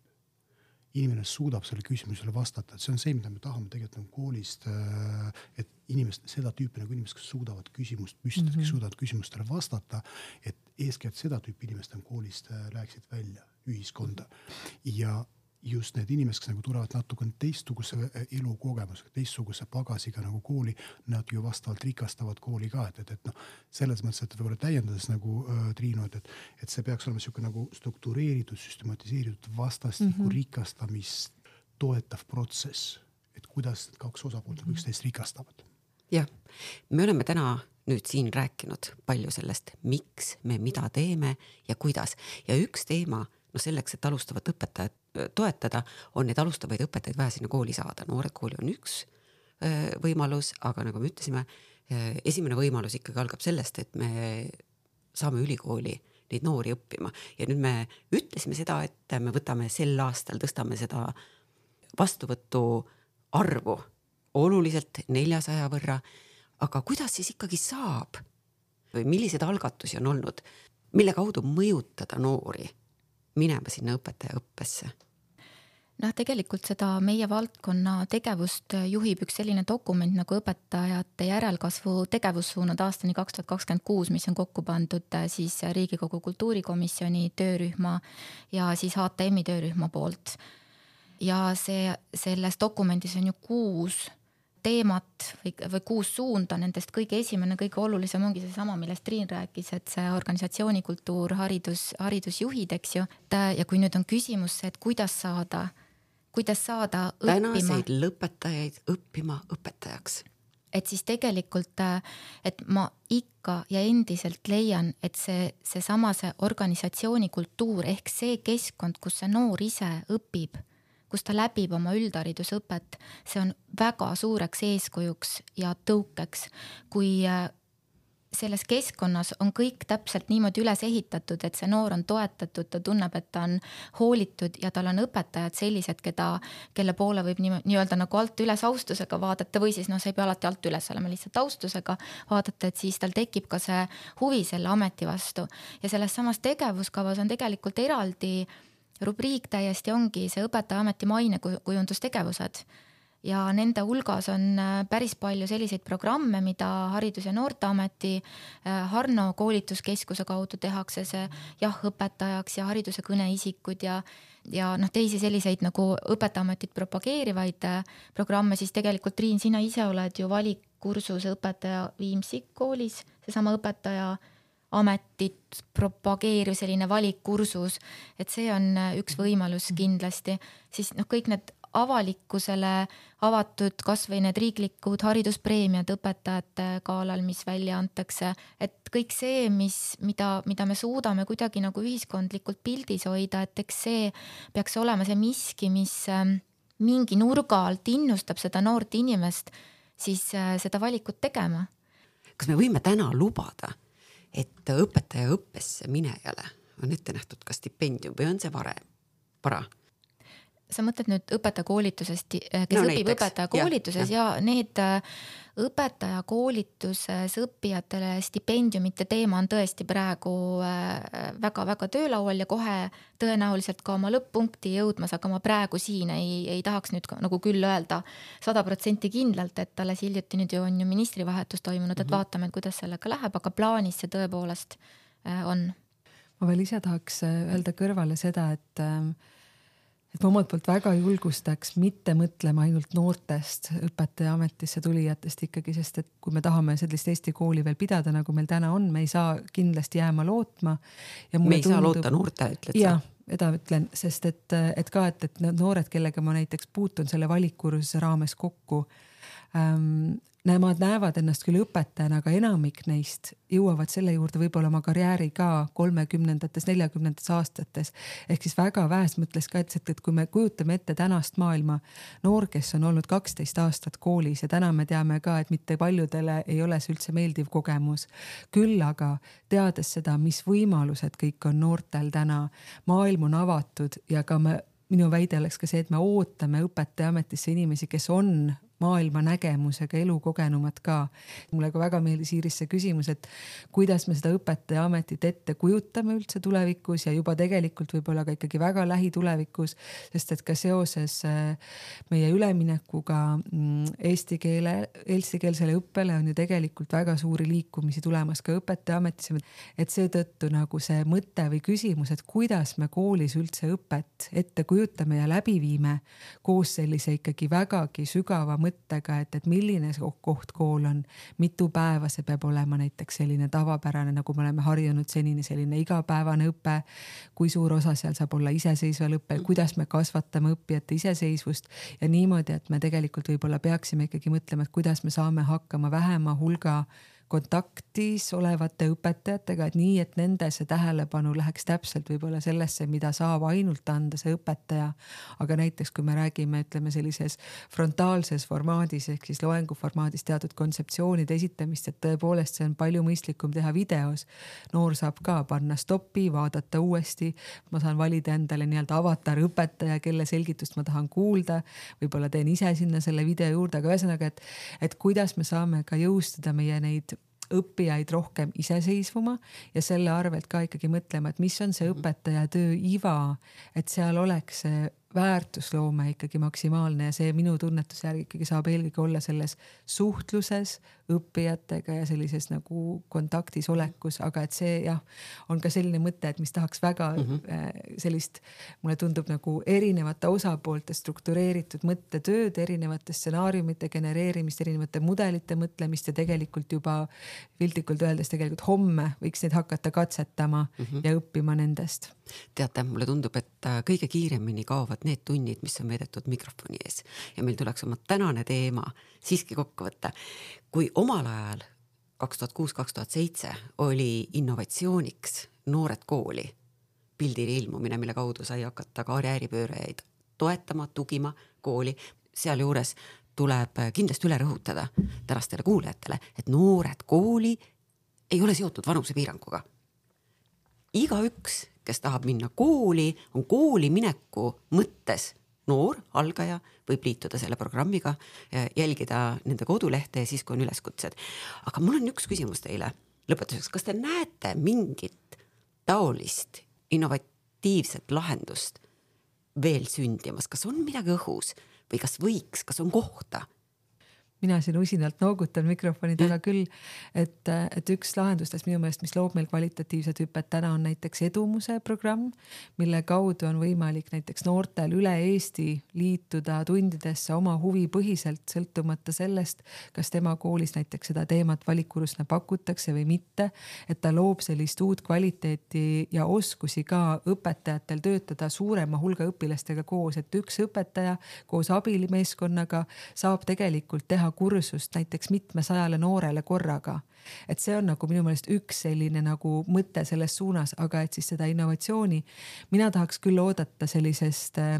Inimene suudab sellele küsimusele vastata, et see on see, mida me tahame tegelikult nagu koolist, äh, et inimest, seda tüüpi nagu inimesed, kes suudavad küsimust püstitada mm, -hmm. kes suudavad küsimustele vastata. et eeskätt seda tüüpi inimesed nagu koolist äh, läheksid välja ühiskonda ja just need inimesed, kes nagu tulevad natukene teistsuguse eh, elukogemusega, teistsuguse pagasiga nagu kooli, nad ju vastavalt rikastavad kooli ka, et, et, et noh, selles mõttes, et võib-olla täiendades nagu äh, Triinu, et, et, et see peaks olema niisugune nagu struktureeritud, süstematiseeritud vastastikku mm -hmm. rikastamist toetav protsess, et kuidas need kaks osapoolt mm -hmm. üksteist rikastavad. jah, me oleme täna nüüd siin rääkinud palju sellest, miks me mida teeme ja kuidas ja üks teema no selleks, et alustavat õpetajat toetada, on neid alustavaid õpetajaid vaja sinna kooli saada, noored kooli on üks võimalus, aga nagu me ütlesime, esimene võimalus ikkagi algab sellest, et me saame ülikooli neid noori õppima. Ja nüüd me ütlesime seda, et me võtame sel aastal, tõstame seda vastuvõtu arvu oluliselt neljasaja võrra. aga kuidas siis ikkagi saab? Või milliseid algatusi on olnud, mille kaudu mõjutada noori minema sinna õpetajaõppesse? noh, tegelikult seda meie valdkonna tegevust juhib üks selline dokument nagu õpetajate järelkasvu tegevussuunad aastani kaks tuhat kakskümmend kuus, mis on kokku pandud äh, siis Riigikogu kultuurikomisjoni töörühma ja siis HTM-i töörühma poolt. ja see, selles dokumendis on ju kuus teemat või, või kuus suunda, nendest kõige esimene, kõige olulisem ongi seesama, millest Triin rääkis, et see organisatsioonikultuur, haridus, haridusjuhid, eks ju. ja kui nüüd on küsimus see, et kuidas saada kuidas saada õppima. tänaseid lõpetajaid õppima õpetajaks. et siis tegelikult, et ma ikka ja endiselt leian, et see, seesama see organisatsiooni kultuur ehk see keskkond, kus see noor ise õpib, kus ta läbib oma üldharidusõpet, see on väga suureks eeskujuks ja tõukeks, kui selles keskkonnas on kõik täpselt niimoodi üles ehitatud, et see noor on toetatud, ta tunneb, et ta on hoolitud ja tal on õpetajad sellised, keda, kelle poole võib nii, nii-öelda nagu alt üles austusega vaadata või siis noh, see ei pea alati alt üles olema, lihtsalt austusega vaadata, et siis tal tekib ka see huvi selle ameti vastu. ja selles samas tegevuskavas on tegelikult eraldi rubriik täiesti ongi see õpetajaameti mainekujundustegevused ja nende hulgas on äh, päris palju selliseid programme, mida Haridus- ja Noorteameti äh, Harno koolituskeskuse kaudu tehakse, see jah õpetajaks ja hariduse kõneisikud ja ja noh, teisi selliseid nagu Õpetajaametit propageerivaid äh, programme, siis tegelikult Triin, sina ise oled ju valikkursuse õpetaja Viimsi koolis, seesama õpetaja ametit propageeriv selline valikkursus, et see on üks võimalus kindlasti, siis noh, kõik need avalikkusele avatud kasvõi need riiklikud hariduspreemiad õpetajate galal, mis välja antakse, et kõik see, mis, mida, mida me suudame kuidagi nagu ühiskondlikult pildis hoida, et eks see peaks olema see miski, mis ähm, mingi nurga alt innustab seda noort inimest siis äh, seda valikut tegema. kas me võime täna lubada, et õpetajaõppesse minejale on ette nähtud ka stipendium või on see varem, vara? Sa mõtled nüüd õpetajakoolitusest, eh, kes no, õpib õpetajakoolituses ja, ja need äh, õpetajakoolituses õppijatele stipendiumite teema on tõesti praegu väga-väga äh, töölaual ja kohe tõenäoliselt ka oma lõpp-punkti jõudmas, aga ma praegu siin ei, ei tahaks nüüd ka, nagu küll öelda sada protsenti kindlalt, et alles hiljuti nüüd ju on ju ministrivahetus toimunud, et mm -hmm. vaatame, kuidas sellega läheb, aga plaanis see tõepoolest äh, on. ma veel ise tahaks öelda kõrvale seda, et äh, et ma omalt poolt väga julgustaks mitte mõtlema ainult noortest õpetajaametisse tulijatest ikkagi, sest et kui me tahame sellist Eesti kooli veel pidada, nagu meil täna on, me ei saa kindlasti jääma lootma. me ei tundub, saa loota noortele, ütled sa? seda ütlen, sest et, et ka, et, et need noored, kellega ma näiteks puutun selle valikkursuse raames kokku ähm,, nemad näevad ennast küll õpetajana, aga enamik neist jõuavad selle juurde võib-olla oma karjääri ka kolmekümnendates, neljakümnendates aastates. ehk siis väga vähes mõttes ka, et, et kui me kujutame ette tänast maailma, noor, kes on olnud kaksteist aastat koolis ja täna me teame ka, et mitte paljudele ei ole see üldse meeldiv kogemus. küll aga teades seda, mis võimalused kõik on noortel täna, maailm on avatud ja ka me minu väide oleks ka see, et me ootame õpetajaametisse inimesi, kes on maailmanägemusega, elukogenumad ka. mulle ka väga meeldis Iiris see küsimus, et kuidas me seda õpetajaametit ette kujutame üldse tulevikus ja juba tegelikult võib-olla ka ikkagi väga lähitulevikus, sest et ka seoses äh, meie üleminekuga mm, eesti keele, eestikeelsele õppele on ju tegelikult väga suuri liikumisi tulemas ka õpetajaametisse. et seetõttu nagu see mõte või küsimus, et kuidas me koolis üldse õpet ette kujutame ja läbi viime koos sellise ikkagi vägagi sügava mõttega, et, et milline see koht kool on, mitu päeva see peab olema näiteks selline tavapärane, nagu me oleme harjunud senini, selline igapäevane õpe. kui suur osa seal saab olla iseseisval õppel, kuidas me kasvatame õppijate iseseisvust ja niimoodi, et me tegelikult võib-olla peaksime ikkagi mõtlema, et kuidas me saame hakkama vähema hulga kontaktis olevate õpetajatega, et nii, et nende see tähelepanu läheks täpselt võib-olla sellesse, mida saab ainult anda see õpetaja. aga näiteks kui me räägime, ütleme sellises frontaalses formaadis ehk siis loengu formaadis teatud kontseptsioonide esitamist, et tõepoolest see on palju mõistlikum teha videos. noor saab ka panna stopi, vaadata uuesti. ma saan valida endale nii-öelda avatar õpetaja, kelle selgitust ma tahan kuulda. võib-olla teen ise sinna selle video juurde, aga ühesõnaga, et, et kuidas me saame ka jõustada meie neid õppijaid rohkem iseseisvuma ja selle arvelt ka ikkagi mõtlema, et mis on see mhm. õpetaja töö iva, et seal oleks see väärtusloome ikkagi maksimaalne ja see minu tunnetuse järgi ikkagi saab eelkõige olla selles suhtluses õppijatega ja sellises nagu kontaktis olekus, aga et see jah, on ka selline mõte, et mis tahaks väga mm -hmm. sellist, mulle tundub nagu erinevate osapoolte struktureeritud mõttetööd, erinevate stsenaariumite genereerimist, erinevate mudelite mõtlemist ja tegelikult juba piltlikult öeldes tegelikult homme võiks neid hakata katsetama mm -hmm. ja õppima nendest. teate, mulle tundub, et äh, kõige kiiremini kaovad need tunnid, mis on veedetud mikrofoni ees ja meil tuleks oma tänane teema siiski kokku võtta kui omal ajal kaks tuhat kuus, kaks tuhat seitse oli innovatsiooniks noored kooli pildile ilmumine, mille kaudu sai hakata karjääripöörajaid toetama, tugima kooli, sealjuures tuleb kindlasti üle rõhutada tänastele kuulajatele, et noored kooli ei ole seotud vanusepiiranguga. igaüks, kes tahab minna kooli, on kooli mineku mõttes noor algaja, võib liituda selle programmiga, jälgida nende kodulehte ja siis, kui on üleskutsed. aga mul on üks küsimus teile lõpetuseks, kas te näete mingit taolist innovatiivset lahendust veel sündimas, kas on midagi õhus või kas võiks, kas on kohta mina siin usinalt noogutan mikrofoni taga küll, et, et üks lahendustest minu meelest, mis loob meil kvalitatiivset hüpet täna on näiteks Edumuse programm, mille kaudu on võimalik näiteks noortel üle Eesti liituda tundidesse oma huvipõhiselt, sõltumata sellest, kas tema koolis näiteks seda teemat valikursina pakutakse või mitte. et ta loob sellist uut kvaliteeti ja oskusi ka õpetajatel töötada suurema hulga õpilastega koos, et üks õpetaja koos abilimeeskonnaga saab tegelikult teha kursust näiteks mitmesajale noorele korraga. et see on nagu minu meelest üks selline nagu mõte selles suunas, aga et siis seda innovatsiooni mina tahaks küll oodata sellisest äh,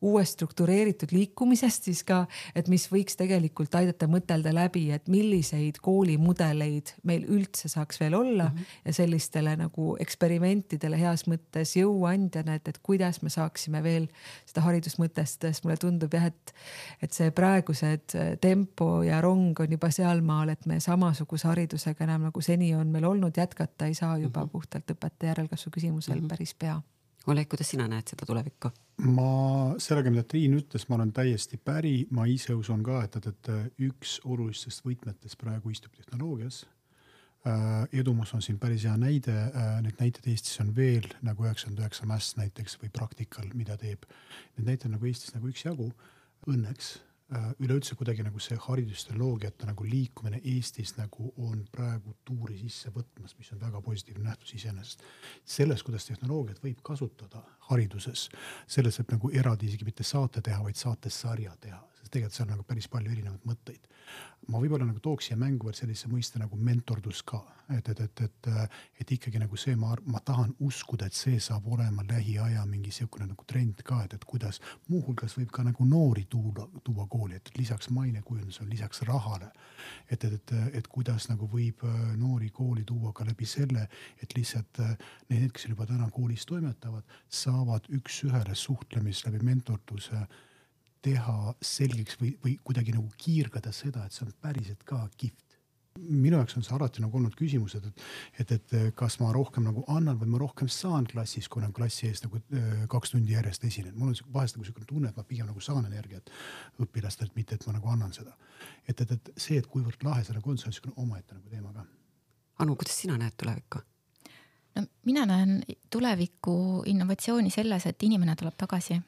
uuest struktureeritud liikumisest siis ka, et mis võiks tegelikult aidata mõtelda läbi, et milliseid koolimudeleid meil üldse saaks veel olla mm -hmm. ja sellistele nagu eksperimentidele heas mõttes jõuandjana, et, et kuidas me saaksime veel seda haridust mõtestada, sest mulle tundub jah, et, et see praegused tempo ja rong on juba sealmaal, et me samasuguse haridusega enam nagu seni on meil olnud jätkata ei saa juba mm -hmm. puhtalt õpetaja järelkasvu küsimusel mm -hmm. päris pea Oleg, kuidas sina näed seda tulevikku? ma sellega, mida Triin ütles, ma olen täiesti päri, ma ise usun ka, et, et, et üks olulistest võtmetest praegu istub tehnoloogias äh,. edumus on siin päris hea näide äh,, neid näiteid Eestis on veel nagu üheksakümmend üheksa mäss näiteks või Praktikal, mida teeb. Neid näiteid nagu Eestis nagu üksjagu, õnneks üleüldse kuidagi nagu see haridustehnoloogiate nagu liikumine Eestis nagu on praegu tuuri sisse võtmas, mis on väga positiivne nähtus iseenesest. selles, kuidas tehnoloogiat võib kasutada hariduses, selles võib nagu eraldi isegi mitte saate teha, vaid saatesarja teha sest tegelikult seal nagu päris palju erinevaid mõtteid. ma võib-olla nagu tooks siia mängu veel sellise mõiste nagu mentordus ka, et, et, et, et, et ikkagi nagu see, ma, ma tahan uskuda, et see saab olema lähiaja mingi sihukene nagu trend ka, et, et kuidas muuhulgas võib ka nagu noori tuua, tuua kooli, et lisaks mainekujundusele, lisaks rahale. et, et, et, et kuidas nagu võib äh, noori kooli tuua ka läbi selle, et lihtsalt äh, need, kes juba täna koolis toimetavad, saavad üks-ühele suhtlemist läbi mentorduse teha selgeks või, või kuidagi nagu kiirgada seda, et see on päriselt ka kihvt. minu jaoks on see alati nagu olnud küsimus, et, et, et kas ma rohkem nagu annan või ma rohkem saan klassis, kui nagu klassi ees nagu äh, kaks tundi järjest esinen. mul on vahest nagu siukene tunne, et ma pigem nagu saan energiat õpilastelt, mitte et ma nagu annan seda. et, et, et see, et kuivõrd lahe see nagu on, see on siukene omaette nagu teema ka. Anu, kuidas sina näed tulevikku? no mina näen tuleviku innovatsiooni selles, et inimene tuleb tagasi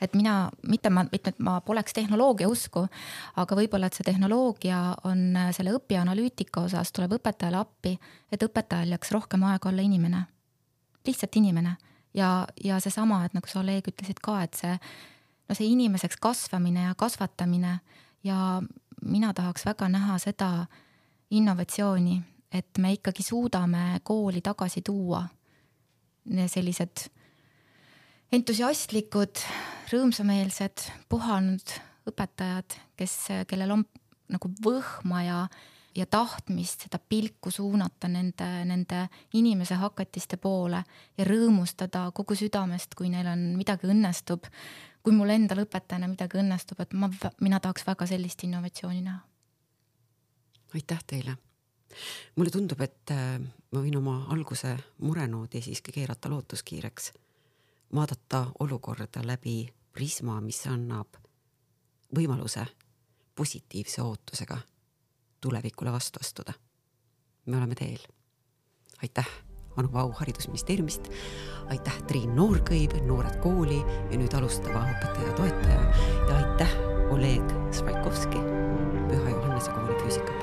et mina, mitte ma, mitte et ma poleks tehnoloogia usku, aga võib-olla, et see tehnoloogia on selle õpianalüütika osas tuleb õpetajale appi, et õpetajal jääks rohkem aega olla inimene, lihtsalt inimene. Ja, ja seesama, et nagu sa, Oleg, ütlesid ka, et see, no see inimeseks kasvamine ja kasvatamine ja mina tahaks väga näha seda innovatsiooni, et me ikkagi suudame kooli tagasi tuua. Sellised entusiastlikud, rõõmsameelsed, puhanud õpetajad, kes, kellel on nagu võhma ja, ja tahtmist seda pilku suunata nende, nende inimese hakatiste poole ja rõõmustada kogu südamest, kui neil on midagi õnnestub. kui mul endal õpetajana midagi õnnestub, et ma, mina tahaks väga sellist innovatsiooni näha. aitäh teile. mulle tundub, et äh, ma võin oma alguse murenoodi siiski keerata lootuskiireks vaadata olukorda läbi prisma, mis annab võimaluse positiivse ootusega tulevikule vastu astuda. me oleme teel. aitäh, Anu Vau Haridusministeeriumist. aitäh, Triin Noorkõiv, Noored Kooli ja nüüd alustava õpetaja toetaja ja aitäh, Oleg Svaikovski, Püha Johannese kooli füüsika.